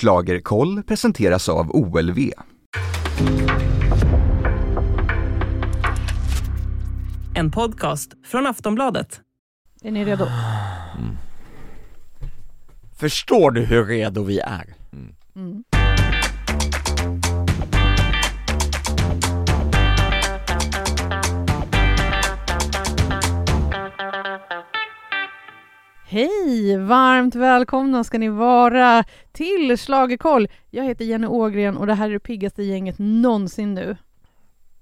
Schlagerkoll presenteras av OLV. En podcast från Aftonbladet. Är ni redo? Förstår du hur redo vi är? Mm. Hej! Varmt välkomna ska ni vara till Schlagerkoll. Jag heter Jenny Ågren och det här är det piggaste gänget någonsin nu.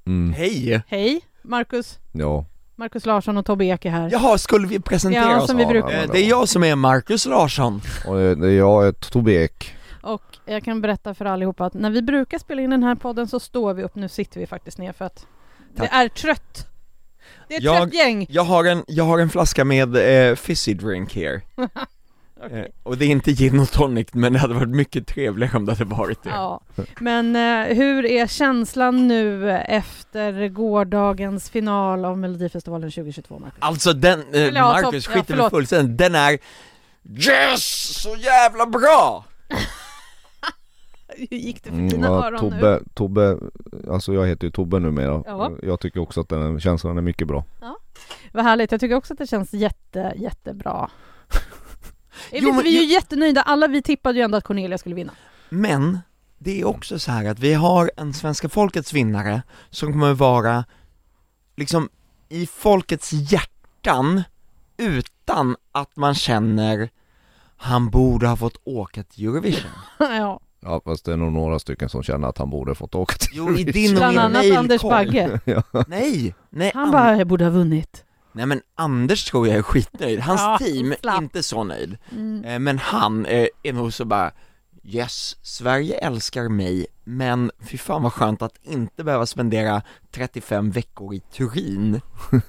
Mm. Hej! Hej! Marcus, Ja, Marcus Larsson och Tobbe Ek är här. Jaha, skulle vi presentera Ja, oss? som vi brukar. ja, Eh, Det är jag som är Marcus Larsson. och det det är jag, ett Tobbe Ek. Och jag kan berätta för allihopa att när vi brukar spela in den här podden så står vi upp, nu sitter vi faktiskt ner för att Tack. det är trött. Det är ett Jag- gäng. Jag har en, jag har en flaska med eh, fizzy drink här. Okej. Eh, och det är inte gin och tonic, men det hade varit mycket trevligare om det hade varit det. Ja, men eh, hur är känslan nu efter gårdagens final av Melodifestivalen 2022, Marcus? Alltså den, eh, ja, Marcus ja, skiter förlåt. fullständigt, den är Yes! Så jävla bra! Hur gick det för Mm, dina ja, öron Tobbe, nu? Tobbe, alltså jag heter ju Tobbe numera. Ja. Jag tycker också att den känslan är mycket bra. Vad härligt, jag tycker också att det känns jätte, jättebra. Jo, vet, men vi är ju jag- jättenöjda, alla vi tippade ju ändå att Cornelia skulle vinna. Men, det är också så här att vi har en svenska folkets vinnare som kommer vara liksom i folkets hjärtan utan att man känner han borde ha fått åka till Eurovision. ja, Ja fast det är nog några stycken som känner att han borde fått åka till Jo, i din och bland min annat mailkorg. Anders Bagge. Nej, nej, Han An- bara, jag borde ha vunnit. nej men Anders tror jag är skitnöjd, hans Ja, team slapp. är inte så nöjd. Mm. Eh, Men han eh, är nog så bara Yes, Sverige älskar mig, men fy fan vad skönt att inte behöva spendera 35 veckor i Turin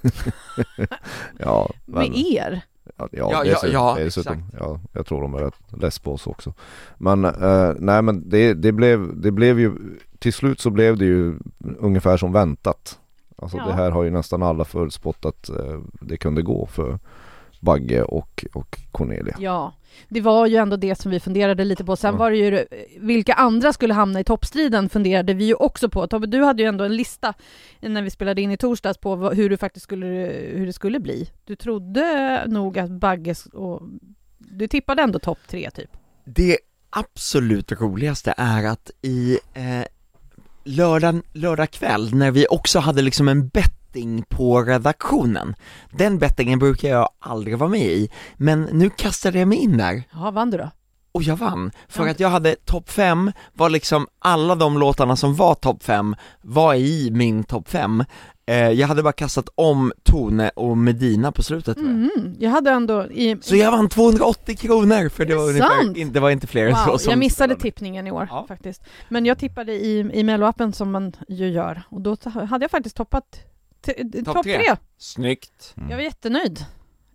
Ja, Med er? Ja, Ja, ja, ja, dessutom, ja, dessutom, exakt. ja, jag tror de är rätt less på oss också. Men eh, nej men det, det, blev, det blev ju, till slut så blev det ju ungefär som väntat. Alltså Ja. det här har ju nästan alla förutspått att eh, det kunde gå för Bagge och, och Cornelia. Ja, det var ju ändå det som vi funderade lite på. Sen Ja. var det ju vilka andra skulle hamna i toppstriden funderade vi ju också på. Tobbe, du hade ju ändå en lista när vi spelade in i torsdags på hur, det faktiskt skulle, hur det skulle bli. Du trodde nog att Bagges och... Du tippade ändå topp tre typ. Det absolut roligaste är att i eh, lördag, lördag kväll när vi också hade liksom en betting på redaktionen Den bettingen brukar jag aldrig vara med i, men nu kastade jag mig in där Ja, vann du då? och jag vann, för att jag hade topp fem, var liksom alla de låtarna som var topp fem var i min topp fem eh, Jag hade bara kastat om Tone och Medina på slutet. Mm, jag hade ändå i... Så jag vann 280 kronor för det Är var det ungefär, in- det var inte fler än så Wow, som jag missade spelade. tippningen i år Ja. faktiskt. Men jag tippade i, i Melloappen som man ju gör och då hade jag faktiskt toppat topp tre. tre. Snyggt! Jag var jättenöjd.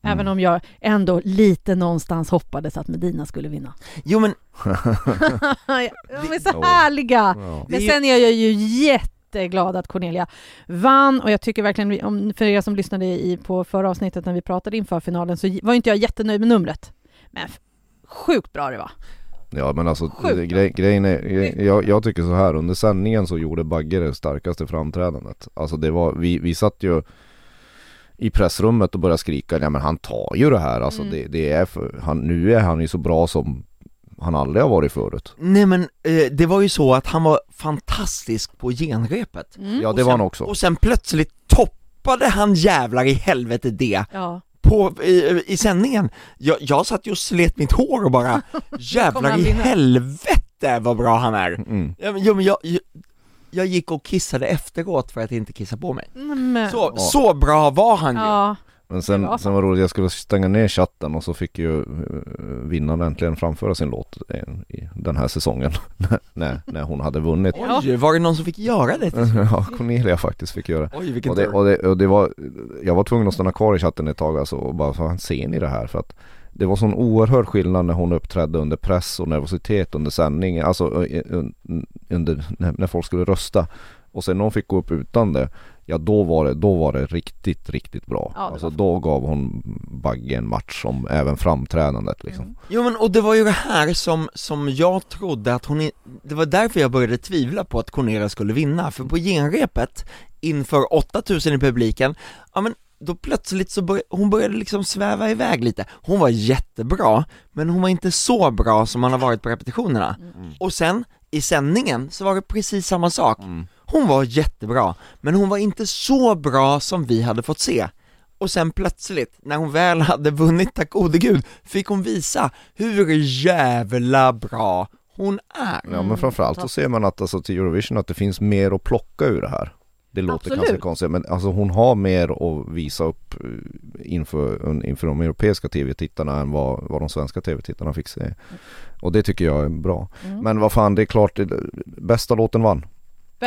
Mm. Även om jag ändå lite någonstans hoppades att Medina skulle vinna. Jo men De är så härliga! Ja. Men sen är jag ju jätteglad att Cornelia vann och jag tycker verkligen, om, för er som lyssnade i, på förra avsnittet när vi pratade inför finalen så var inte jag jättenöjd med numret. Men sjukt bra det var. Ja men alltså grej, grejen är, grej- jag, jag tycker så här under sändningen så gjorde Bagge det starkaste framträdandet. Alltså det var, vi, vi satt ju i pressrummet och började skrika, nej men han tar ju det här alltså Mm. det, det är för, han, nu är han ju så bra som han aldrig har varit förut. Nej men eh, det var ju så att han var fantastisk på genrepet Mm. Ja Och det var sen- han också. Och sen plötsligt toppade han jävlar i helvete det Ja. På, i, i sändningen jag, jag satt ju och slet mitt hår och bara jävlar i helvete vad bra han är Mm. ja, men, jo, men jag, jag, jag gick och kissade efteråt för att inte kissa på mig Men, Så, så bra var han ju! ja. Men sen, Det var sen var det roligt, jag skulle stänga ner chatten och så fick ju uh, vinnaren äntligen framföra sin låt eh, i den här säsongen när, när hon hade vunnit. Oj, var det någon som fick göra det? Ja, Cornelia faktiskt fick göra Oj vilken och det, och, det, och det var, jag var tvungen att stanna kvar i chatten ett tag alltså och bara, fan ser ni det här? För att det var sån oerhörd skillnad när hon uppträdde under press och nervositet under sändning, alltså eh, un- under, när folk skulle rösta Och sen när hon fick gå upp utan det Ja då var det, då var det riktigt, riktigt bra. Ja, alltså då gav hon Bagge en match som även framträdandet liksom. Mm. Jo men och det var ju det här som, som jag trodde att hon, i- det var därför jag började tvivla på att Cornelia skulle vinna, för på genrepet inför 8000 i publiken, ja men då plötsligt så började, hon började liksom sväva iväg lite, hon var jättebra, men hon var inte så bra som man har varit på repetitionerna. Och sen, i sändningen, så var det precis samma sak. Hon var jättebra, men hon var inte så bra som vi hade fått se. Och sen plötsligt, när hon väl hade vunnit, tack gode gud, fick hon visa hur jävla bra hon är. Ja men framförallt så ser man att alltså till Eurovision att det finns mer att plocka ur det här. Det låter Absolut. ganska konstigt men alltså hon har mer att visa upp eh, inför, inför de europeiska tv-tittarna än vad, vad de svenska tv-tittarna fick se. Och det tycker jag är bra. Mm. Men vad fan det är klart, bästa låten vann.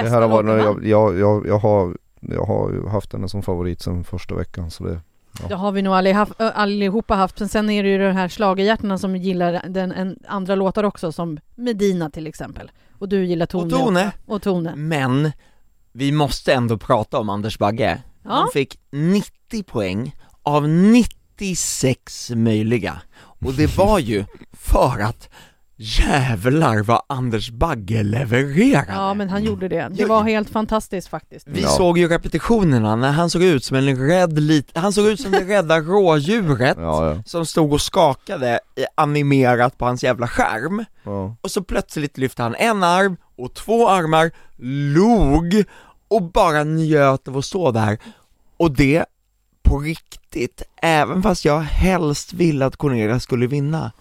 Bästa det här har varit, jag, jag, jag, jag, har, jag har ju haft henne som favorit sen första veckan så det Det har vi nog allihopa haft, men sen är det ju de här schlagerhjärtarna som gillar den en, andra låtar också, som Medina till exempel. Och du gillar Tone. Och Tone, Och Tone. men vi måste ändå prata om Anders Bagge. Ja. Han fick 90 poäng av 96 möjliga. Och det var ju för att jävlar vad Anders Bagge levererade. Ja, men han gjorde det. Det var helt fantastiskt faktiskt. Vi Ja. såg ju repetitionerna när han såg ut som en rädd lit, han såg ut som det rädda rådjuret Ja, ja. som stod och skakade animerat på hans jävla skärm ja. och så plötsligt lyfte han en arm och två armar, log och bara njöt av att stå där och det på riktigt, även fast jag helst ville att Cornelia skulle vinna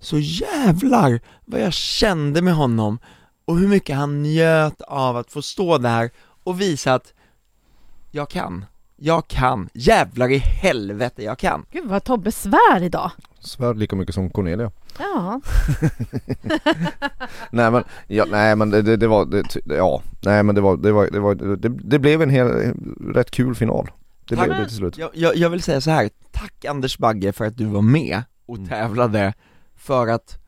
så jävlar vad jag kände med honom och hur mycket han njöt av att få stå där och visa att jag kan, jag kan, jävlar i helvete jag kan Gud vad Tobbe svär idag. Svär lika mycket som Cornelia. Ja. Nej men, ja, nej men det, det, det var, det, ja, nej men det var, det var, det var, det, det blev en hel, rätt kul final. Det Tack. blev det till slut. Jag, jag, jag vill säga så här. tack Anders Bagge för att du var med och Mm. För att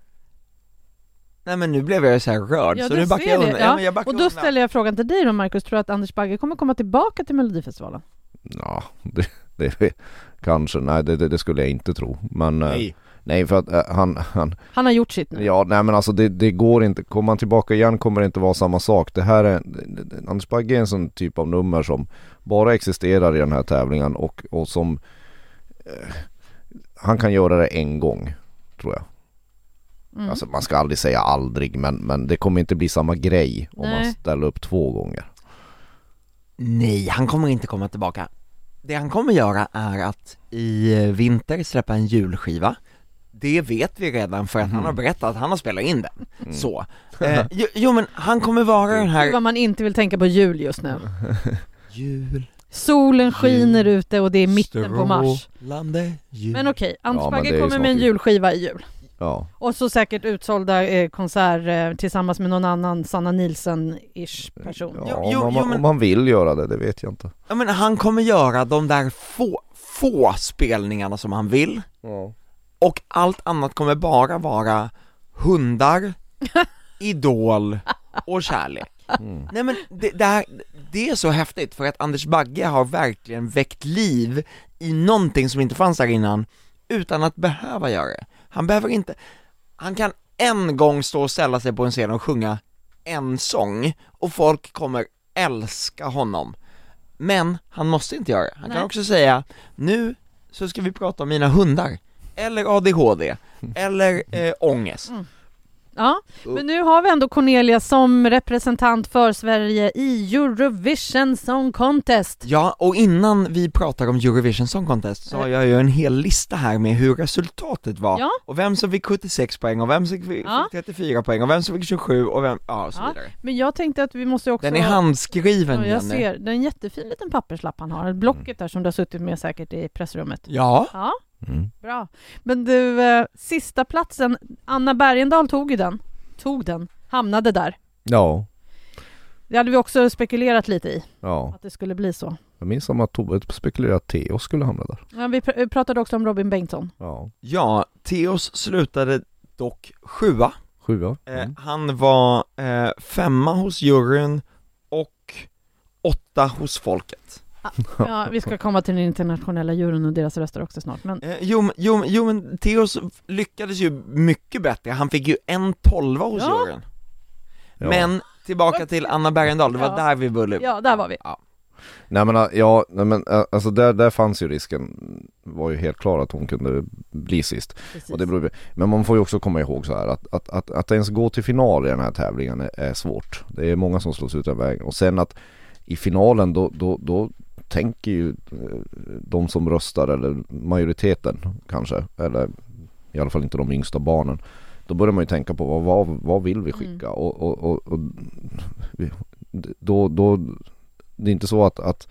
Nej men nu blev jag så här rörd, Ja, så nu backar jag undan, Ja, ja, Och då undan. ställer jag frågan till dig då Marcus, tror du att Anders Bagge kommer komma tillbaka till Melodifestivalen? Ja, det, det kanske, nej det, det, det skulle jag inte tro. Men eh, nej, Nej. för att eh, han, han, Han har gjort sitt nu. ja nej men alltså det, det går inte, kommer han tillbaka igen kommer det inte vara samma sak. Det här är, Anders Bagge är en sån typ av nummer som bara existerar i den här tävlingen och, och som eh, han kan göra det en gång, tror jag. Mm. Alltså man ska aldrig säga aldrig men, men det kommer inte bli samma grej om man Nej. ställer upp två gånger. Nej, han kommer inte komma tillbaka Det han kommer göra är att i eh, vinter släppa en julskiva Det vet vi redan för att han har berättat att han har spelat in den, Mm. så eh, jo, jo men han kommer vara den här vad man inte vill tänka på jul just nu. Jul, Solen skiner ute och det är mitten på mars. jul Men okej, Anders Ja, Bagge kommer med en jul. julskiva i jul. Ja, Och så säkert utsålda eh, konsert eh, tillsammans med någon annan Sanna Nilsson-ish person. ja Jo, jo, om, jo, man, men- om man vill göra det, det vet jag inte. Ja men han kommer göra de där få, få spelningarna som han vill Ja. och allt annat kommer bara vara hundar, idol och kärlek. Mm. Nej men det, det, här, det är så häftigt för att Anders Bagge har verkligen väckt liv i någonting som inte fanns där innan utan att behöva göra det. Han behöver inte, han kan en gång stå och ställa sig på en scen och sjunga en sång och folk kommer älska honom. Men han måste inte göra det. Han Nej. kan också säga, nu så ska vi prata om mina hundar, eller ADHD, eller eh, ångest. Ja, men nu har vi ändå Cornelia som representant för Sverige i Eurovision Song Contest. Ja, och innan vi pratar om Eurovision Song Contest så har jag ju en hel lista här med hur resultatet var Ja. och vem som fick 76 poäng och vem som fick Ja. 34 poäng och vem som fick 27 och vem, ja och så Ja. vidare. Men jag tänkte att vi måste också... Den är handskriven Ja, jag Jenny. ser. Det är en jättefin liten papperslapp han har. Blocket där som du har suttit med säkert i pressrummet. Ja, Ja, Mm. bra. Men du, eh, sista platsen, Anna Bergendahl tog ju den. Tog den. Hamnade där. ja, Det hade vi också spekulerat lite i, ja. att det skulle bli så. Jag minns som att Tobbe spekulerade att Theo skulle hamna där. Ja, vi pr- pratade också om Robin Bengtsson. Ja, ja, Theos slutade dock sjua, sjua. eh, Mm. han var eh, femma hos juryn och åtta hos folket. Ja, vi ska komma till den internationella juryn och deras röster också snart, men Eh, jo, men- jo, jo men Theos lyckades ju mycket bättre, han fick ju en tolva hos Ja. juryn. Ja. Men tillbaka till Anna Bergendahl, det var Ja. där vi ville ja, där var vi. Ja. Nej men ja, nej, men alltså där, där fanns ju risken, var ju helt klar att hon kunde bli sist. Precis. Och det beror, men man får ju också komma ihåg så här att, att, att, att ens gå till final i den här tävlingen är, är svårt. Det är många som slås ut den vägen. Och sen att i finalen då, då, då tänker ju eh, de som röstar, eller majoriteten kanske, eller i alla fall inte de yngsta barnen. Då börjar man ju tänka på vad, vad, vad vill vi skicka? Mm. Och, och, och, och då, då, det är inte så att, att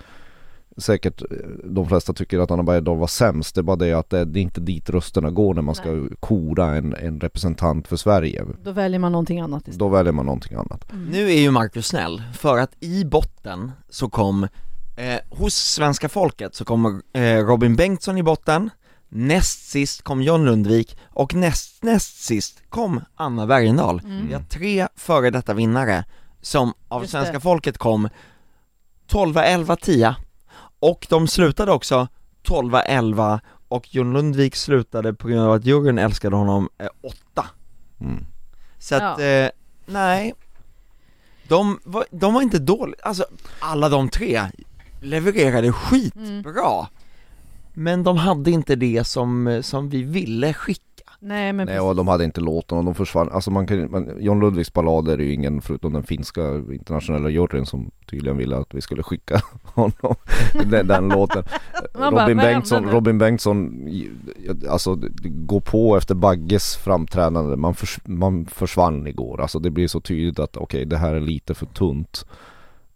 säkert eh, de flesta tycker att Anna Bergendahl var sämst. Det är bara det att det, det är inte dit rösterna går när man ska kora en, en representant för Sverige. Då väljer man någonting annat istället. Då väljer man någonting annat. Mm. Nu är ju Marcus snäll, för att i botten så kom, eh, hos svenska folket så kom eh, Robin Bengtsson i botten, näst sist kom John Lundvik och näst, näst sist kom Anna Bergendahl. Mm. Vi har tre före detta vinnare som av Just svenska det. folket kom 12, 11, 10 och de slutade också 12, 11 och John Lundvik slutade på grund av att juryn älskade honom eh, 8 Mm. så att, Ja. eh, nej de var, de var inte dåliga, alltså alla de tre levererade skitbra Mm. Men de hade inte det som, som vi ville skicka Nej men Nej precis. och de hade inte låten och de försvann, alltså man kan man, John Ludvigs ballader är ju ingen förutom den finska internationella juryn som tydligen ville att vi skulle skicka honom den, den låten. Bara, Robin vad Bengtsson? Robin Bengtsson, alltså gå på efter Bagges framträdande, man, förs, man försvann igår, alltså det blir så tydligt att okej det här är lite för tunt.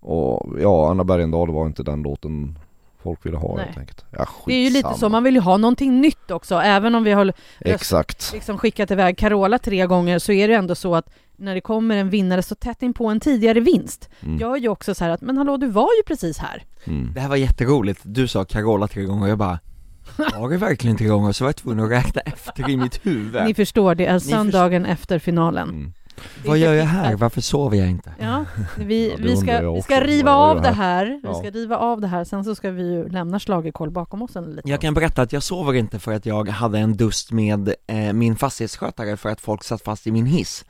Och ja, Anna Bergendahl var inte den låten folk ville ha Nej. helt enkelt. Ja, Det är ju lite så, man vill ju ha någonting nytt också, även om vi har Exakt. liksom skickat iväg Carola tre gånger så är det ändå så att när det kommer en vinnare så tätt in på en tidigare vinst Mm. gör ju också så här att men hallå du var ju precis här. Mm. Det här var jätteroligt, du sa Carola tre gånger och jag bara Var det verkligen tre gånger? Så var jag tvungen att räkna efter i mitt huvud Ni förstår, det är söndagen efter finalen. Mm. Vad gör jag här? Varför sover jag inte? Ja, vi, Ja, vi, ska, vi ska riva av det här? här, vi ska riva av det här, sen så ska vi ju lämna schlagerkoll bakom oss en liten Jag kan berätta att jag sover inte för att jag hade en dust med eh, min fastighetsskötare för att folk satt fast i min hiss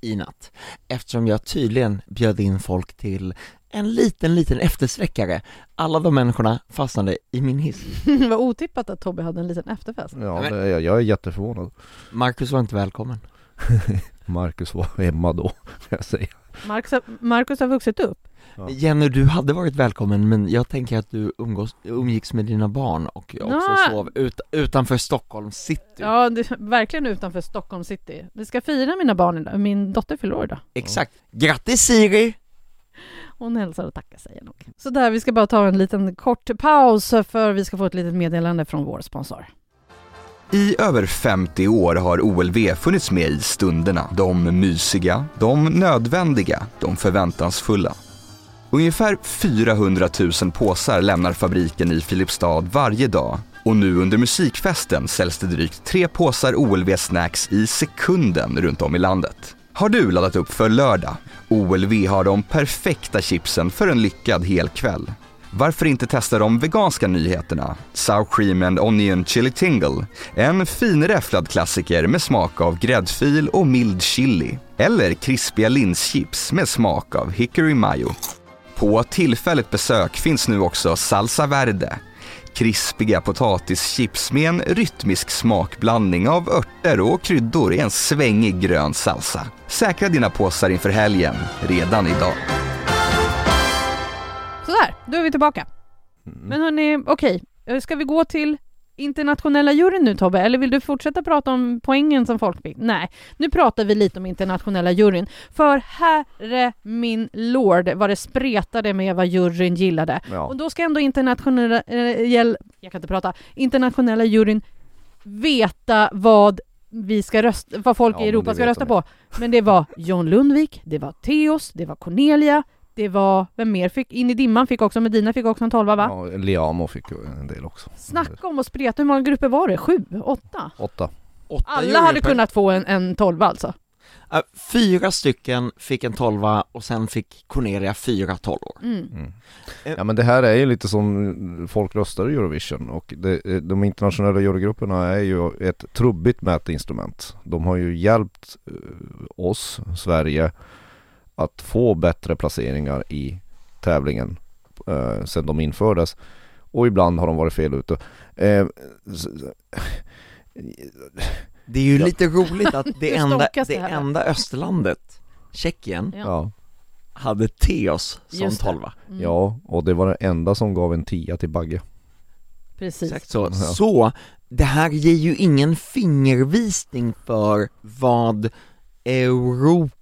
i natt Eftersom jag tydligen bjöd in folk till en liten, liten eftersläckare Alla de människorna fastnade i min hiss Vad otippat att Tobbe hade en liten efterfest. Ja, det, jag, jag är jätteförvånad. Marcus var inte välkommen Marcus var hemma då, kan jag säga. Marcus har, Marcus har vuxit upp. Ja. Jenny, du hade varit välkommen men jag tänker att du umgås, umgicks med dina barn och också Nej. sov ut, utanför Stockholm city Ja, det, verkligen utanför Stockholm city. Vi ska fira mina barn idag, min dotter fyller år idag. Exakt, grattis Siri! Hon hälsar och tackar säger jag nog. Så där, vi ska bara ta en liten kort paus för vi ska få ett litet meddelande från vår sponsor. I över 50 år har OLV funnits med i stunderna. De mysiga, de nödvändiga, de förväntansfulla. Ungefär 400 000 påsar lämnar fabriken i Filipstad varje dag och nu under musikfesten säljs det drygt tre påsar OLV Snacks i sekunden runt om i landet. Har du laddat upp för lördag? OLV har de perfekta chipsen för en lyckad helkväll. Varför inte testa de veganska nyheterna? Sour Cream and Onion Chili Tingle. En finräfflad klassiker med smak av gräddfil och mild chili. Eller krispiga linschips med smak av hickory mayo. På tillfälligt besök finns nu också Salsa Verde. Krispiga potatischips med en rytmisk smakblandning av örter och kryddor i en svängig grön salsa. Säkra dina påsar inför helgen, redan idag. Sådär, då är vi tillbaka. Men hörni, okej, eh, ska vi gå till internationella juryn nu Tobbe, eller vill du fortsätta prata om poängen som folk fick? Nej, nu pratar vi lite om internationella juryn. För herre min lord vad det spretade med vad juryn gillade. Ja. Och då ska ändå internationella, eh, jag kan inte prata, internationella juryn veta vad vi ska rösta, vad folk Ja, i Europa ska rösta på. Men det var John Lundvik, det var Theos, det var Cornelia, det var, vem mer fick, In i dimman fick också, Medina fick också en tolva va? Ja, Liamo fick en del också. Snacka om att spreta, hur många grupper var det? Sju? Åtta? Åtta. Åtta Alla hade kunnat få en, en tolva alltså. Äh, fyra stycken fick en tolva och sen fick Cornelia fyra tolvor. Mm. Ja men det här är ju lite som folk röstar i Eurovision och det, de internationella jurygrupperna är ju ett trubbigt mätinstrument. De har ju hjälpt eh, oss, Sverige, att få bättre placeringar i tävlingen eh, sedan de infördes. Och ibland har de varit fel ute. Eh, Det är ju Ja. lite roligt att det enda, det enda östlandet, Tjeckien, Ja. hade Teos som tolva. Mm. ja, och det var det enda som gav en tia till Bagge. Precis. Exakt så. Ja. Så, det här ger ju ingen fingervisning för vad Europa,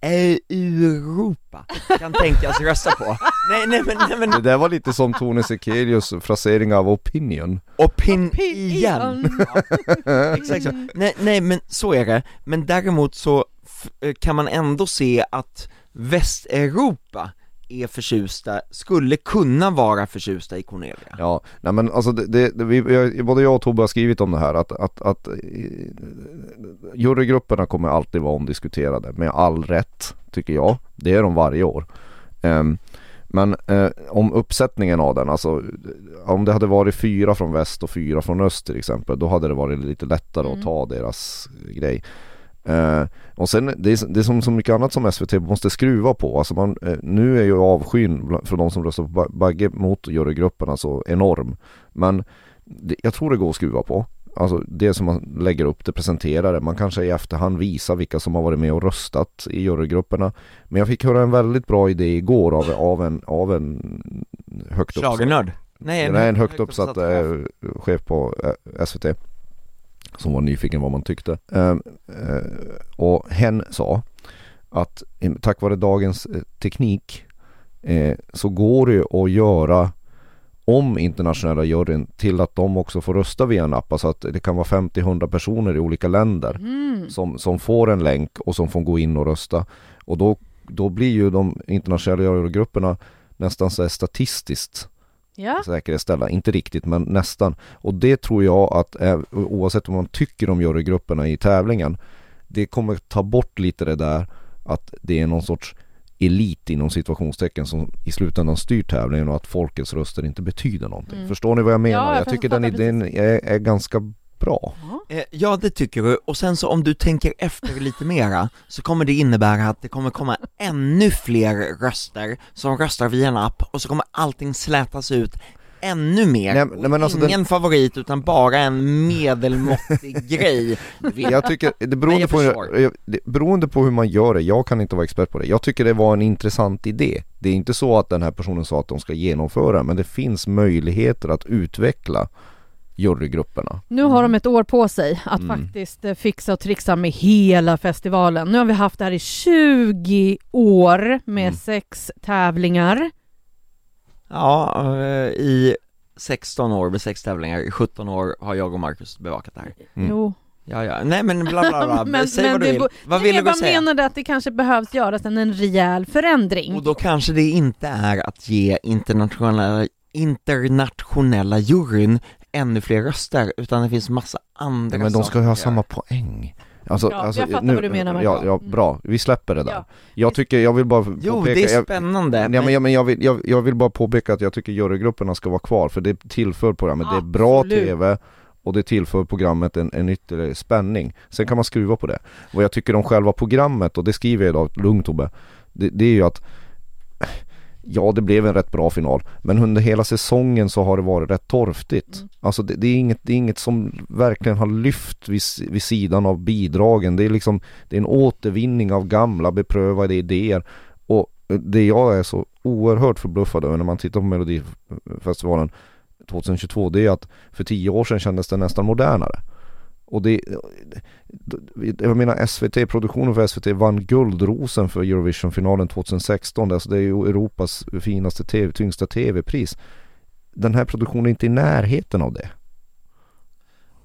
Europa kan tänkas rösta på. Nej, nej men, nej men, Det där var lite som Tone Sekelius frasering av opinion. opin Opinion. Ja, exakt så. Nej, nej men så är det, men däremot så eh, kan man ändå se att Västeuropa är förtjusta, skulle kunna vara förtjusta i Cornelia. Ja, nej men alltså det, det, det vi, jag- både jag och Tobbe har skrivit om det här att, att, att eh, jurygrupperna kommer alltid vara omdiskuterade med all rätt tycker jag. Det är de varje år. Ehm, men eh, om uppsättningen av den, alltså om det hade varit fyra från väst och fyra från öst till exempel, då hade det varit lite lättare Mm. att ta deras grej. Eh, och sen, det är, det är som så mycket annat som SVT måste skruva på. Alltså man, eh, nu är ju avskyn från de som röstar på Ba- Bagge mot jurygrupperna så enorm. Men det, jag tror det går att skruva på. Alltså det som man lägger upp det, presenterar det. Man kanske i efterhand visar vilka som har varit med och röstat i jurygrupperna. Men jag fick höra en väldigt bra idé igår av, av, en, av en högt uppsatt Schlagernörd? Nej, Nej, en högt uppsatt eh, chef på eh, SVT som var nyfiken vad man tyckte. Eh, eh, och hen sa att tack vare dagens eh, teknik eh, så går det att göra om internationella juryn till att de också får rösta via en app. Alltså att det kan vara 50-100 personer i olika länder Mm. som, som får en länk och som får gå in och rösta. Och då, då blir ju de internationella jurygrupperna nästan så statistiskt Ja. säkerhetsställa, inte riktigt men nästan. Och det tror jag att eh, oavsett vad man tycker om jurygrupperna i tävlingen, det kommer ta bort lite det där att det är någon sorts elit inom situationstecken som i slutändan styr tävlingen och att folkets röster inte betyder någonting. Mm. Förstår ni vad jag menar? Ja, jag jag tycker den idén är, är ganska bra. Eh, Ja det tycker du, och sen så om du tänker efter lite mera så kommer det innebära att det kommer komma ännu fler röster som röstar via en app och så kommer allting slätas ut ännu mer. Nej, nej, men alltså Ingen favorit utan bara en medelmåttig grej. Jag tycker, det beroende, jag på, hur- det, beroende på hur man gör det, jag kan inte vara expert på det. Jag tycker det var en intressant idé. Det är inte så att den här personen sa att de ska genomföra, men det finns möjligheter att utveckla jurygrupperna. Nu har de ett år på sig att Mm. faktiskt eh, fixa och trixa med hela festivalen. Nu har vi haft det här i 20 år med Mm. sex tävlingar. Ja, eh, i 16 år med sex tävlingar, i 17 år har jag och Marcus bevakat det här. Mm. Jo. Ja, ja, nej men bla bla bla, Men- säg men vad du vill. Vad vill jag du bara säga? menade att det kanske behövs göras en, en rejäl förändring. Och då kanske det inte är att ge internationella, internationella juryn ännu fler röster, utan det finns massa andra Ja, men de ska ju ha samma poäng. Alltså, Ja, alltså, jag fattar vad du menar, Marco. Ja, ja, Mm. bra. Vi släpper det där. Ja. Jag tycker, jag vill bara Jo, påpeka, det är jag, spännande, Ja, men, ja, men jag, vill, jag, jag vill bara påpeka att jag tycker jurygrupperna ska vara kvar för det tillför programmet, det är bra Absolut. TV och det tillför programmet en, en ytterligare spänning. Sen kan man skruva på det. Vad jag tycker om själva programmet, och det skriver jag idag, lugn Tobbe, det, det är ju att Ja det blev en rätt bra final men under hela säsongen så har det varit rätt torftigt. Mm. Alltså det, det, är inget, det är inget som verkligen har lyft vid, vid sidan av bidragen. Det är liksom det är en återvinning av gamla beprövade idéer. Och det jag är så oerhört förbluffad över när man tittar på Melodifestivalen 2022 det är att för tio år sedan kändes det nästan modernare. Och det, jag menar SVT, produktionen för SVT vann Guldrosen för Eurovision-finalen 2016. Alltså det är ju Europas finaste TV, tyngsta TV-pris. Den här produktionen är inte i närheten av det.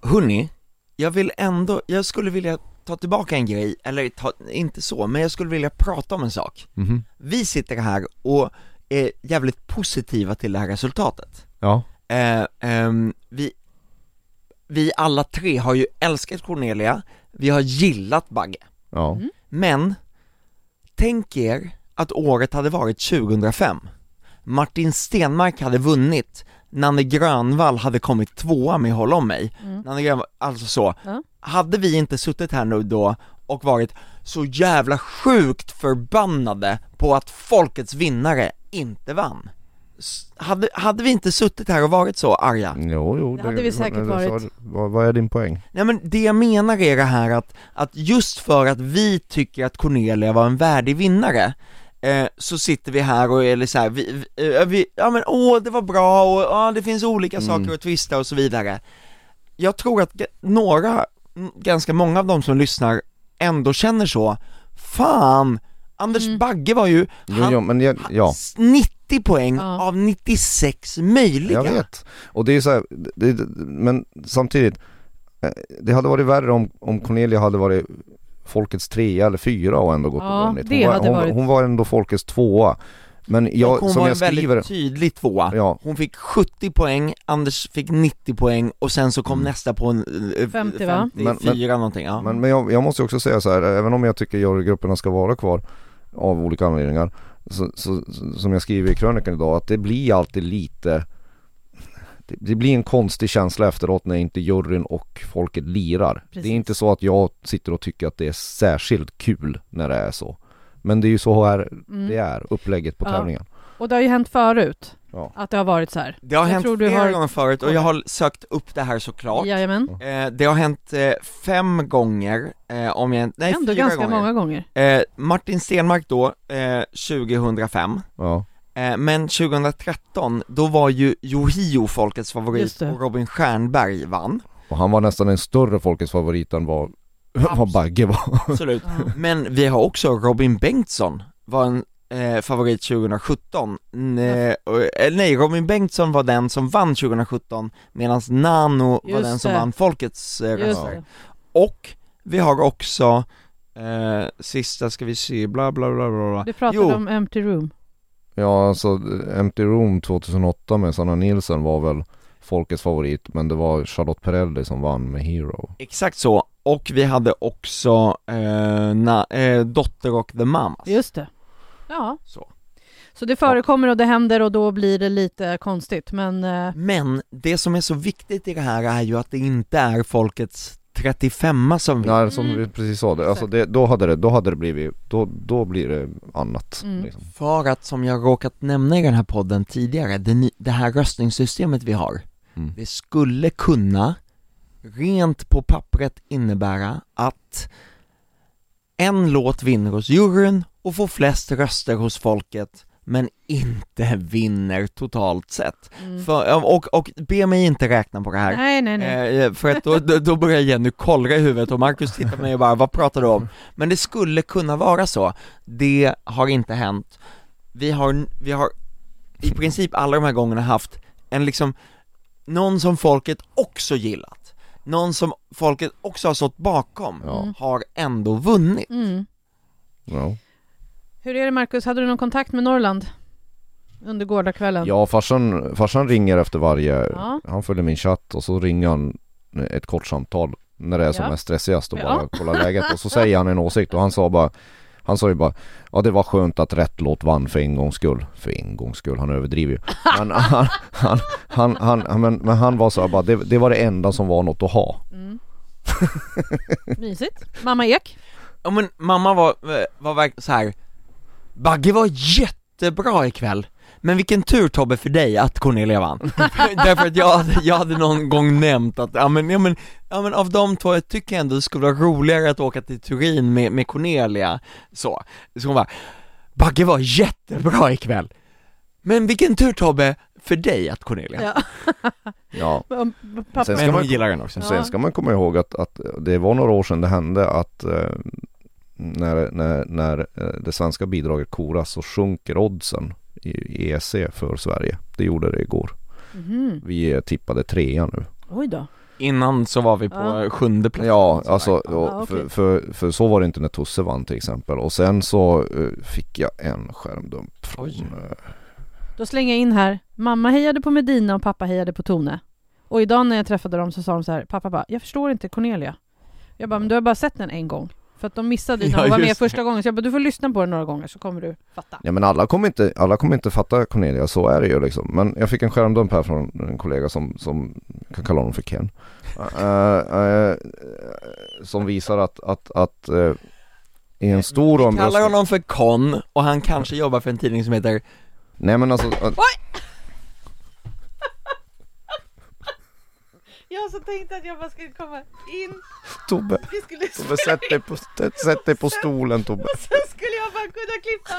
Hörni, jag vill ändå, jag skulle vilja ta tillbaka en grej, eller ta, inte så, men jag skulle vilja prata om en sak. Mhm. Vi sitter här och är jävligt positiva till det här resultatet. Ja. Eh, ehm, vi, vi alla tre har ju älskat Cornelia, vi har gillat Bagge. Ja. Mm. Men, tänk er att året hade varit 2005 Martin Stenmark hade vunnit, Nanne Grönvall hade kommit tvåa med Håll om mig Mm. Nanne Grönvall, alltså så, Ja. hade vi inte suttit här nu då och varit så jävla sjukt förbannade på att folkets vinnare inte vann hade, hade vi inte suttit här och varit så arga? Jo, jo. Det hade vi säkert det- varit. så- Vad, vad är din poäng? Nej men det jag menar är det här att, att just för att vi tycker att Cornelia var en värdig vinnare eh, så sitter vi här och är så här, vi, vi, eh, vi, ja men åh det var bra och ja, det finns olika Mm. saker att twista och så vidare Jag tror att några, ganska många av de som lyssnar ändå känner så Fan! Anders Mm. Bagge var ju, Jo, han, jo, men jag, ja. 90 poäng Ja. av 96 möjliga Jag vet. Och det är så här, det, men samtidigt, eh, det hade varit värre om, om Cornelia hade varit folkets trea eller fyra och ändå gått Ja, och vunnit. Hon, det var, hade hon, varit- hon var ändå folkets tvåa. Men jag, hon som var jag en väldigt skriver, tydlig tvåa ja, Hon fick 70 poäng, Anders fick 90 poäng och sen så kom Mm. nästa på en eh, 50, va? 54 Men- någonting, ja. men, men jag, jag måste också säga så här, även om jag tycker jurygrupperna ska vara kvar av olika anledningar, så, så, som jag skriver i krönikan idag, att det blir alltid lite det, det blir en konstig känsla efteråt när inte juryn och folket lirar. Precis. Det är inte så att jag sitter och tycker att det är särskilt kul när det är så. Men det är ju så här Mm. det är, upplägget på Ja. tävlingen. Och det har ju hänt förut, Ja. att det har varit så här. Det har Jag hänt tror du flera har- gånger förut och jag har sökt upp det här såklart Jajamän. eh, Det har hänt eh, fem gånger, eh, om jag nej Ändå fyra ganska gånger många gånger. eh, Martin Stenmark då, eh, 2005 Ja. Men 2013, då var ju Yohio folkets favorit och Robin Stjernberg vann Och han var nästan en större folkets favorit än vad, vad Bagge var. Absolut Ja. Men vi har också Robin Bengtsson, var en eh, favorit 2017 nej, eh, nej, Robin Bengtsson var den som vann 2017 medan Nano var Just den som det. vann folkets eh, röster. Och vi har också, eh, sista ska vi se, bla bla bla bla, bla. Du pratade Jo. om Empty Room. Ja alltså Empty Room 2008 med Sanna Nilsson var väl folkets favorit men det var Charlotte Perrelli som vann med Hero. Exakt så, och vi hade också eh, na, eh, Dotter och The Mamas Just det. Ja, så. så det förekommer och det händer och då blir det lite konstigt men eh, Men det som är så viktigt i det här är ju att det inte är folkets 35 som vinner Nej som Mm. vi precis sa det, alltså det, då hade det, då hade det blivit, då, då blir det annat Mm. liksom. För att, som jag råkat nämna i den här podden tidigare, det, det här röstningssystemet vi har, mm. det skulle kunna, rent på pappret innebära att en låt vinner hos juryn och får flest röster hos folket, men inte vinner totalt sett. mm. För, och, och be mig inte räkna på det här. Nej, nej, nej. Eh, för att då, då, börjar Jenny kollra i huvudet och Marcus tittar på mig och bara, vad pratar du om? Men det skulle kunna vara så, det har inte hänt. Vi har, vi har i princip alla de här gångerna haft en liksom, någon som folket också gillat, någon som folket också har stått bakom, Ja. Har ändå vunnit. Mm. Ja. Hur är det Marcus, hade du någon kontakt med Norrland? Under gårdagskvällen? ja farsan, farsan ringer efter varje, Ja. han följer min chatt och så ringer han ett kort samtal när det är som Ja. mest stressigast och Ja. bara kollar läget och så säger han en åsikt och han sa bara han sa ju bara, ja det var skönt att rätt låt vann för en gångs skull. För en gångs skull, han överdriver ju. Men han, han, han, han, men, men han var så här bara, det, det var det enda som var något att ha. Mm. Mysigt. Mamma Ek? Ja men mamma var, var verkligen så här. Bagge var jättebra ikväll men vilken tur Tobbe för dig att Cornelia vann Därför att jag, hade- jag hade någon gång nämnt att, ja men, ja men, ja men av de två, jag tycker ändå det skulle vara roligare att åka till Turin med, med Cornelia, så, så hon bara Bagge var jättebra ikväll Men vilken tur Tobbe, för dig att Cornelia Ja. Ja. Pappa. Sen ska Men hon man- gillar den också Ja. Sen ska man komma ihåg att, att det var några år sedan det hände att eh, när, när, när eh, det svenska bidraget koras så sjunker oddsen i ESC för Sverige. Det gjorde det igår. Mhm. Vi eh, tippade trea nu. Oj då. Innan så var vi på Ja. sjunde plats Ja, Så alltså och Ja, okej. för, för, för så var det inte när Tusse vann till exempel. Och sen så eh, fick jag en skärmdump från Oj. Då slänger jag in här. Mamma hejade på Medina och pappa hejade på Tone. Och idag när jag träffade dem så sa de så här, pappa bara, jag förstår inte Cornelia. Jag bara, men du har bara sett den en gång. För att de missade ju när Ja, hon var med första gången, så jag bara, du får lyssna på den några gånger så kommer du fatta. Ja men alla kommer inte, alla kommer inte fatta Cornelia, så är det ju liksom. Men jag fick en skärmdump här från en kollega som, som jag kan kalla honom för Ken. Eh, eh, som visar att, att, att i en stor Vi kallar omröstning honom för Con och han kanske jobbar för en tidning som heter Nej men alltså, att- Jag så tänkte att jag bara skulle komma in, Tobbe, vi skulle Tobbe sätt dig på, sätt, dig på stolen Tobbe. sen skulle jag bara kunna klippa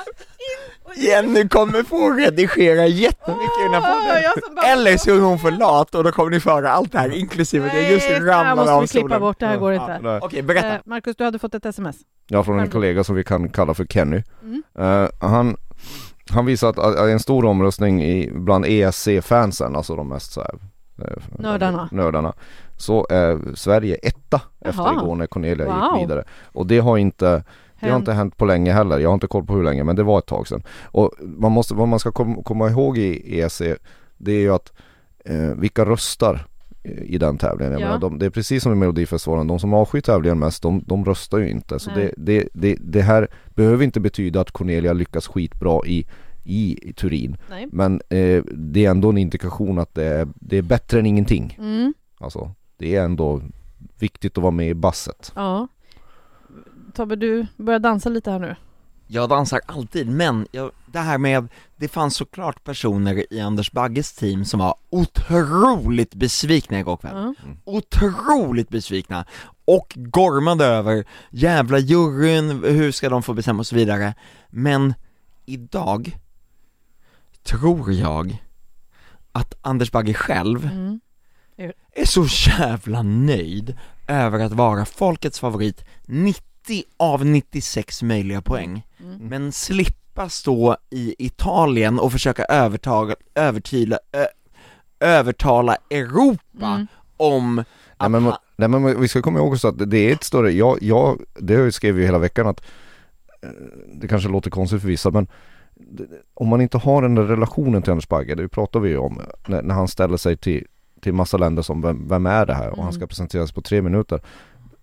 in och Jenny kommer få redigera jättemycket i den här Åh, podden. bara- Eller så är hon för lat och då kommer ni få höra allt det här inklusive det just Nej, det här ramlar måste av vi klippa stolen. bort, det här går Ja. inte. Nej. Okej, berätta. Eh, Marcus, du hade fått ett sms. Ja, från en kollega som vi kan kalla för Kenny. Mm. Eh, han, han visar att att i en stor omröstning i, bland ESC-fansen, alltså de mest så här, Nördarna. nördarna så är Sverige etta efter Jaha. igår när Cornelia Wow. gick vidare. Och det har inte det har inte hänt på länge heller, jag har inte koll på hur länge men det var ett tag sedan. Och man måste, vad man ska kom, komma ihåg i ESC det är ju att eh, vilka röstar i den tävlingen. Jag Ja. menar, de, det är precis som i Melodifestivalen, de som avskyr tävlingen mest de, de röstar ju inte. Så det, det, det, det här behöver inte betyda att Cornelia lyckas skitbra i, i, Turin. Nej. Men eh, det är ändå en indikation att det är, det är bättre än ingenting. Mm. Alltså, det är ändå viktigt att vara med i basset. Ja. Tobbe, du börjar dansa lite här nu. Jag dansar alltid, men jag, det här med, det fanns såklart personer i Anders Bagges team som var otroligt besvikna igår kväll. Ja. Otroligt besvikna och gormade över jävla juryn, hur ska de få bestämma och så vidare. Men idag tror jag att Anders Bagge själv Mm. är så jävla nöjd över att vara folkets favorit 90 av 96 möjliga poäng Mm. men slippa stå i Italien och försöka övertaga, övertala, ö, övertala Europa Mm. om Nej men, nej men vi ska komma ihåg också att det är ett större, jag, jag det skrev ju hela veckan att eh, det kanske låter konstigt för vissa men om man inte har den där relationen till Anders Bagge, det pratar vi ju om när, när han ställer sig till, till massa länder som vem, vem är det här och han Mm. ska presenteras på tre minuter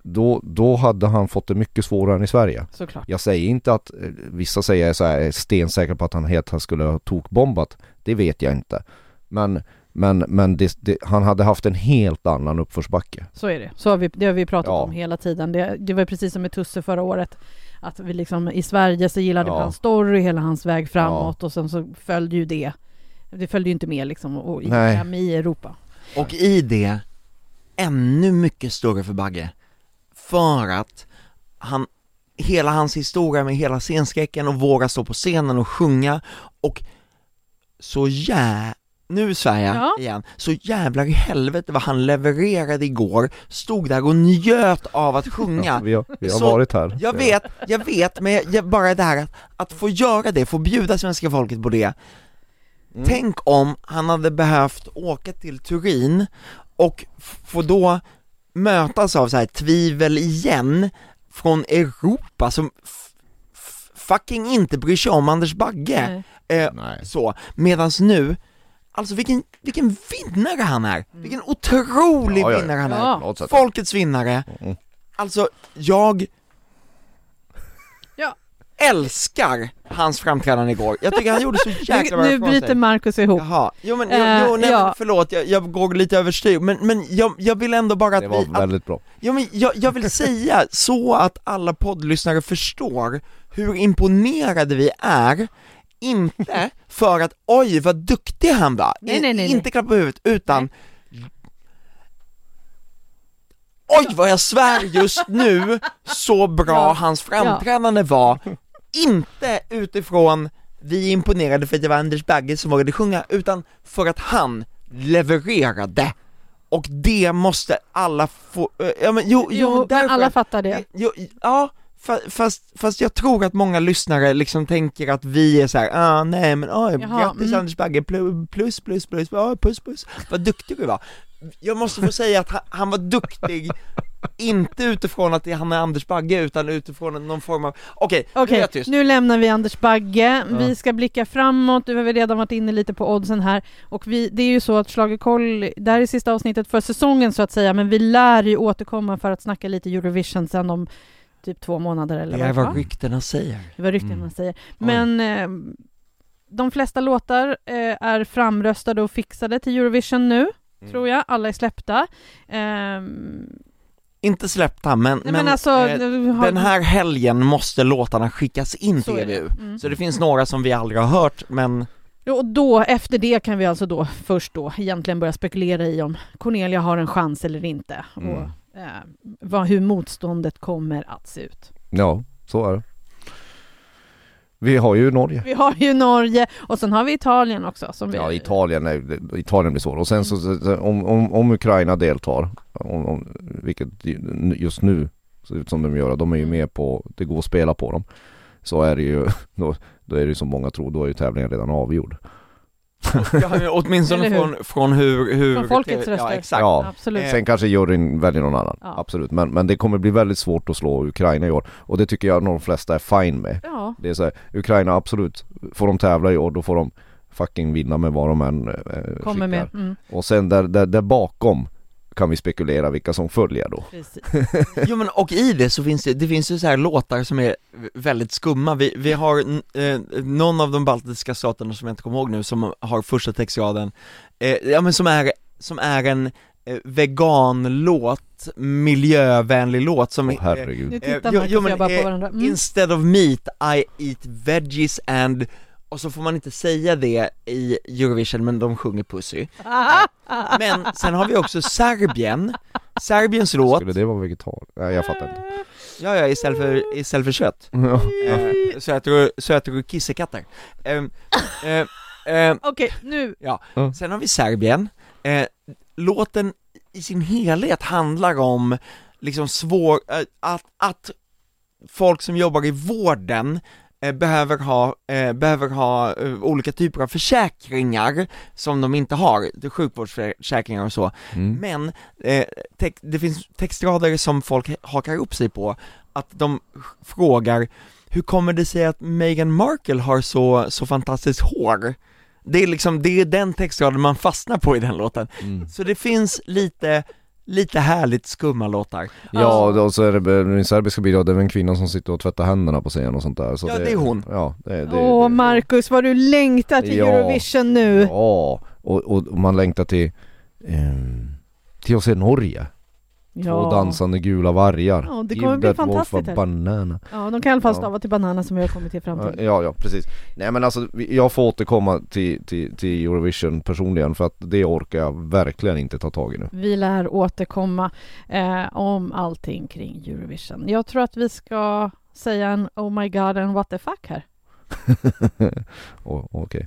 då, då hade han fått det mycket svårare än i Sverige. Såklart. Jag säger inte att, eh, vissa säger så här, är stensäkra på att han helt skulle ha tokbombat. Det vet jag inte. Men, men, men det, det, han hade haft en helt annan uppförsbacke. Så är det. Så har vi, det har vi pratat Ja. om hela tiden. Det, det var precis som med Tusse förra året. Att vi liksom, i Sverige så gillade vi Ja. hans story, hela hans väg framåt och sen så följde ju det. Det följde ju inte med liksom och hem i Europa. och i det, ännu mycket större för Bagge, för att han, hela hans historia med hela scenskräcken och våga stå på scenen och sjunga och så jä... Nu svär jag Ja. igen, så jävlar i helvete vad han levererade igår, stod där och njöt av att sjunga Vi har, vi har Så, varit här. Jag vet, jag vet, men jag, jag, bara det här att, att få göra det, få bjuda svenska folket på det Mm. Tänk om han hade behövt åka till Turin och få då mötas av så här tvivel igen från Europa som fucking inte bryr sig om Anders Bagge Nej. eh, Nej. så, medans nu, alltså vilken, vilken vinnare han är! Vilken otrolig Ja, ja, ja. vinnare han är! Ja. På något sätt. Folkets vinnare, Mm. alltså jag Ja. älskar hans framträdande igår, jag tycker han gjorde så jäkla bra Nu ifrån bryter sig. Marcus ihop. Jaha, jo men, jo, Eh, jo, nej, ja. men förlåt, jag, jag går lite överstyr, men, men jag, jag vill ändå bara att Det vi, var att, väldigt bra. ja, men jag, jag vill säga så att alla poddlyssnare förstår hur imponerade vi är, inte för att oj vad duktig han var, Nej, nej, nej, inte klappa på huvudet, utan Oj vad jag svär just nu, så bra Ja, hans framträdande var, inte utifrån vi är imponerade för att det var Anders Bagge som vågade sjunga, utan för att han levererade. Och det måste alla få, eh, ja men jo, jo, Jo, men därför alla att- fattar det. Jo, ja, fast, fast jag tror att många lyssnare liksom tänker att vi är så här, ah, nej men oj, Jaha, grattis mm. Anders Bagge, plus, plus, plus, plus, ja, puss, puss, vad duktig du var. Jag måste få säga att han, han var duktig, inte utifrån att han är Anders Bagge, utan utifrån någon form av, okej, nu är jag tyst. nu lämnar vi Anders Bagge. Vi ska blicka framåt. Du har väl redan varit inne lite på oddsen här. Och vi, det är ju så att Schlagerkoll, det här är sista avsnittet för säsongen så att säga, men vi lär ju återkomma för att snacka lite Eurovision sen om typ två månader eller Det är vad vad ryktena säger. Det var ryktena Mm. säger. Men eh, de flesta låtar eh, är framröstade och fixade till Eurovision nu, Mm. tror jag. Alla är släppta. Ehm, Inte släppta, men, nej, men, alltså, eh, har- den här helgen måste låtarna skickas in till det. EBU. Mm. Så det finns några som vi aldrig har hört, men Och då, efter det kan vi alltså då först då egentligen börja spekulera i om Cornelia har en chans eller inte. Mm. Och eh, vad, hur motståndet kommer att se ut. Ja, så är det. Vi har ju Norge. Vi har ju Norge och sen har vi Italien också. Som vi, Ja, Italien, är, Italien blir svår. Och sen så, om, om, om Ukraina deltar, om, om, vilket ju- just nu ser ut som de gör, de är ju med på, det går att spela på dem. Så är det ju, då, då är det ju som många tror, då är ju tävlingen redan avgjord. Ja, åtminstone från, från hur, hur... Från folkets ja, röster. exakt. Ja. Absolut. Sen kanske juryn väljer någon annan, Ja. absolut. Men, men det kommer bli väldigt svårt att slå Ukraina i år. Och det tycker jag de flesta är fine med. Ja, Det är så här, Ukraina absolut, får de tävla i år då får de fucking vinna med vad de än eh, kommer skickar. med. Mm, Och sen där, där, där bakom kan vi spekulera vilka som följer då. precis. Jo men och i det så finns det, det finns ju så här låtar som är väldigt skumma, vi, vi har eh, någon av de baltiska staterna som jag inte kommer ihåg nu som har första textraden, eh, ja men som är, som är en eh, veganlåt, miljövänlig låt som eh, herregud. Nu Eh, tittar jo- Marcus jo, men, jag bara på varandra. Mm. Instead of meat I eat veggies and och så får man inte säga det i Eurovision men de sjunger pussy. Men sen har vi också Serbien, Serbiens låt, Skulle det vara vegetar? Nej jag fattar inte. ja ja istället för, istället för kött. Ja. Eh, så äter du, så äter du kissekatter. Ehm, eh, eh, Okej, nu. sen har vi Serbien, eh, låten i sin helhet handlar om liksom svår, eh, att, att folk som jobbar i vården behöver ha, eh, behöver ha eh, olika typer av försäkringar som de inte har, sjukvårdsförsäkringar och så, Mm. men eh, det finns textrader som folk hakar upp sig på, att de frågar hur kommer det sig att Meghan Markle har så, så fantastiskt hår? Det är liksom, det är den textraden man fastnar på i den låten. Mm. Så det finns lite, lite härligt skumma låtar. Ja, och så är det min serbiska bidrag, det är en kvinna som sitter och tvättar händerna på scen och sånt där. Så Ja, det är hon. Ja, det, det, Åh det, Marcus, vad du längtar till Ja. Eurovision nu. Ja, och, och, och man längtar till, ehm, till att se Norge. Två dansande gula vargar. Ja, det Give kommer bli wolf a fantastiskt här. banana. Ja, de kan i alla fall Ja. stava till banana som vi har kommit till fram till. Ja, ja precis. Nej men alltså jag får återkomma till, till, till Eurovision personligen för att det orkar jag verkligen inte ta tag i nu. Vi lär återkomma eh, om allting kring Eurovision. Jag tror att vi ska säga en oh my god and what the fuck här. Okej.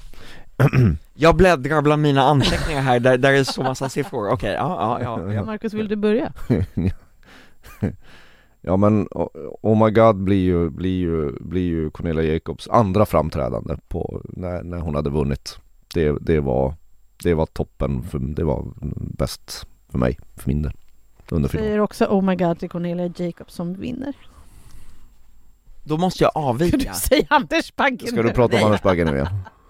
Jag bläddrar bland mina anteckningar här där, där det är så massa siffror, okej, ja, ja, ja, ja. Marcus, vill du börja? Ja men oh, oh my god blir ju, blir ju, blir ju Cornelia Jacobs andra framträdande på, när, när hon hade vunnit. Det, det var, det var toppen, för, det var bäst för mig, för min del. Under finalen. Säger också oh my god till Cornelia Jacobs som vinner. Då måste jag Ska du avvika. säga Anders Bagge Ska du prata om Anders Bagge nu igen?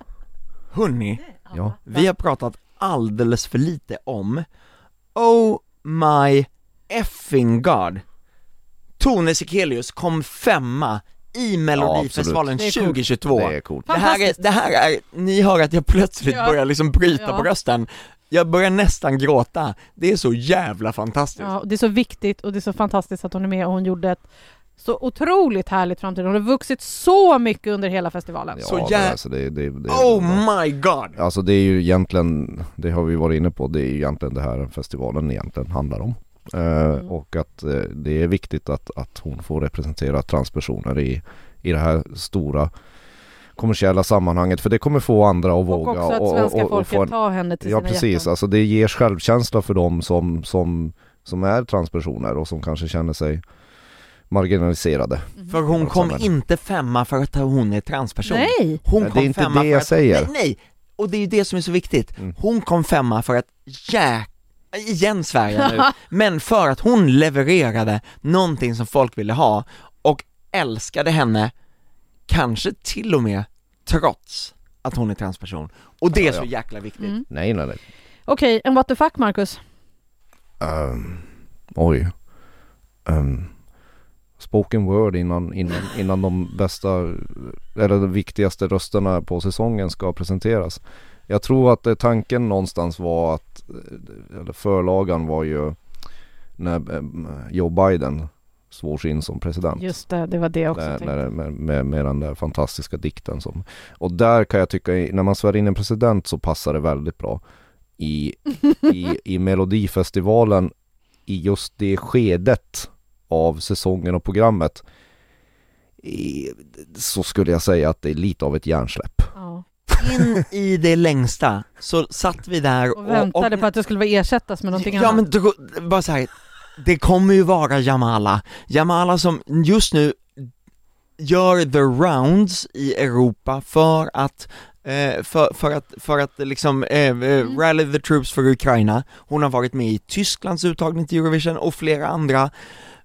Hörni, Ja. vi har pratat alldeles för lite om Oh my effing god Tone Sekelius kom femma i Melodifestivalen coolt. 2022 Det är coolt. Det här är, det här är, ni hör att jag plötsligt Ja. börjar liksom bryta Ja. på rösten Jag börjar nästan gråta, det är så jävla fantastiskt Ja, och det är så viktigt och det är så fantastiskt att hon är med och hon gjorde ett så otroligt härligt framtid. Hon har vuxit så mycket under hela festivalen. Så Ja, jä- men alltså det, det, det, Oh my god! Alltså det är ju egentligen, det har vi varit inne på, det är ju egentligen det här festivalen egentligen handlar om. Eh, Mm. Och att eh, det är viktigt att, att hon får representera transpersoner i, i det här stora kommersiella sammanhanget för det kommer få andra att Och våga också att svenska folket få en, tar henne till Ja sina precis, hjärtan. alltså det ger självkänsla för dem som, som, som är transpersoner och som kanske känner sig marginaliserade. För hon kom inte femma för att hon är transperson Nej! Hon Nej, det kom är inte femma det för jag att, säger. Nej, nej! Och det är ju det som är så viktigt. Mm. Hon kom femma för att jäk... Igen Sverige nu, men för att hon levererade någonting som folk ville ha och älskade henne, kanske till och med trots att hon är transperson. Och det är så ja. jäkla viktigt. Mm. Nej nej nej. Okej, en what the fuck Marcus? Ehm, oj. Um, spoken word innan, innan, innan de bästa eller de viktigaste rösterna på säsongen ska presenteras. Jag tror att det, tanken någonstans var att, eh, eller förlagan var ju när eh, Joe Biden svors in som president. Just det, det var det också Där, när, med, med, med den där fantastiska dikten som Och där kan jag tycka, när man svär in en president så passar det väldigt bra I, i, i Melodifestivalen I just det skedet av säsongen och programmet Så skulle jag säga att det är lite av ett hjärnsläpp. Ja. In i det längsta. Så satt vi där Och väntade på att det skulle vara ersättas med någonting Ja annat. men då, bara så här, det kommer ju vara Jamala, Jamala som just nu gör the rounds i Europa för att eh, för, för att, för att liksom eh, eh, rally the troops för Ukraina, hon har varit med i Tysklands uttagning till Eurovision och flera andra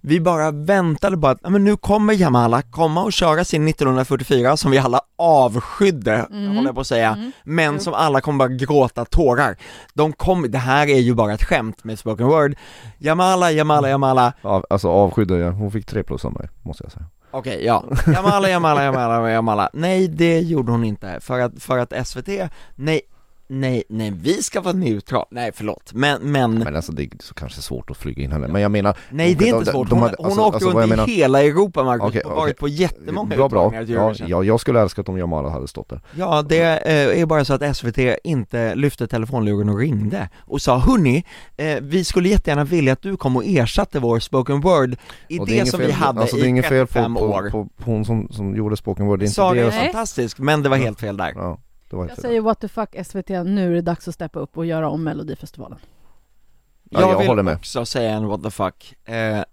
vi bara väntade på att, ja, men nu kommer Jamala komma och köra sin 1944 som vi alla avskydde, Mm. håller jag på att säga, Mm. men som alla kommer bara gråta tårar. De kommer, det här är ju bara ett skämt med spoken word. Jamala, Jamala, Jamala, Av, Alltså avskydde jag, hon fick tre plus av mig måste jag säga okej ja, Jamala, Jamala, Jamala, Jamala. Nej det gjorde hon inte, för att, för att SVT, nej, nej, nej vi ska vara neutral, nej förlåt, men, men, Men alltså det är så kanske svårt att flyga in henne, men jag menar nej det är de- inte de- svårt, de hon, hade- hon alltså- åkte alltså runt i menar- hela Europa Marcus, Okej, och varit på jättemånga Bra bra, ja, ja, jag skulle älskat om Jamala hade stått där Ja, det eh, är bara så att SVT inte lyfte telefonluren och ringde och sa hörni, eh, vi skulle jättegärna vilja att du kom och ersatte vår spoken word i det, inget som fel- vi hade alltså, det är i inget fel 35 på, år. på, på, på hon som, som gjorde spoken word, det är inte Saga det är Nej. fantastisk, men det var helt fel där. Ja, det Jag inte säger what the fuck SVT, nu är det dags att steppa upp och göra om Melodifestivalen. Ja, jag vill håller med. också säga en what the fuck. Eh,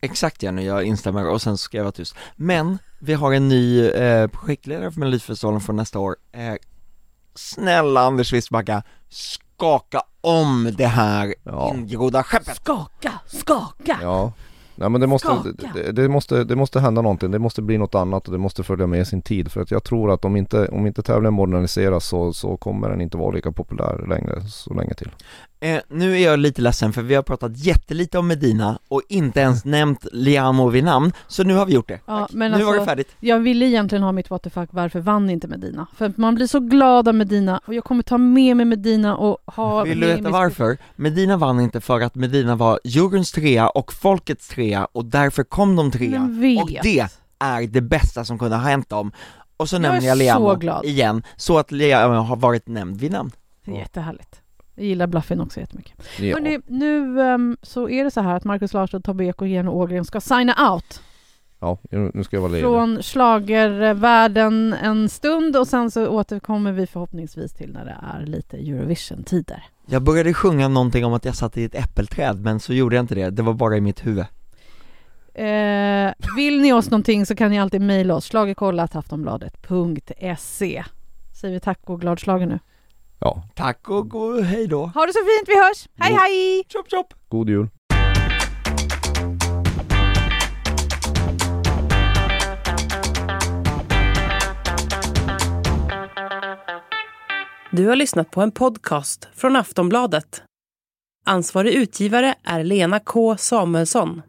exakt Jenny, jag instämmer och sen ska jag vara tyst. Men vi har en ny eh, projektledare för Melodifestivalen för nästa år. Eh, snälla Anders Wisbacka, skaka om det här Ja. ingrodda skeppet. Skaka, skaka! Ja, Nej men det måste, det, det, måste, det måste hända någonting, det måste bli något annat och det måste följa med sin tid. För att jag tror att om inte, om inte tävlingen moderniseras så, så kommer den inte vara lika populär längre, så länge till. Eh, nu är jag lite ledsen för vi har pratat jättelite om Medina och inte ens nämnt Liamo vid namn, så nu har vi gjort det. Ja, nu var det alltså, färdigt. Jag ville egentligen ha mitt what the fuck, varför vann inte Medina? För att man blir så glad av Medina och jag kommer ta med mig Medina och ha Vill du veta varför? Medina vann inte för att Medina var juryns trea och folkets trea och därför kom de trea. Och det är det bästa som kunde ha hänt dem. Och så Jag nämner jag så Liamo glad. igen, så att Liamo har varit nämnd vid namn. Det är jättehärligt. Jag gillar Bluffin också jättemycket. Ja. Hörrni, nu ehm, så är det så här att Markus Larsson, Tobbe Ek och Jenny Ågren ska signa out ja, nu ska jag vara ledig. från schlagervärlden en stund och sen så återkommer vi förhoppningsvis till när det är lite Eurovision-tider. Jag började sjunga någonting om att jag satt i ett äppelträd, men så gjorde jag inte det, det var bara i mitt huvud. Eh, vill ni oss någonting så kan ni alltid mejla oss, schlagerkollataftonbladet.se Säger vi tack och glad schlager nu. Ja, Tack och go, hej då! Ha det så fint, vi hörs! Hej Jo. hej! Chop chop! god jul! Du har lyssnat på en podcast från Aftonbladet. Ansvarig utgivare är Lena K Samuelsson.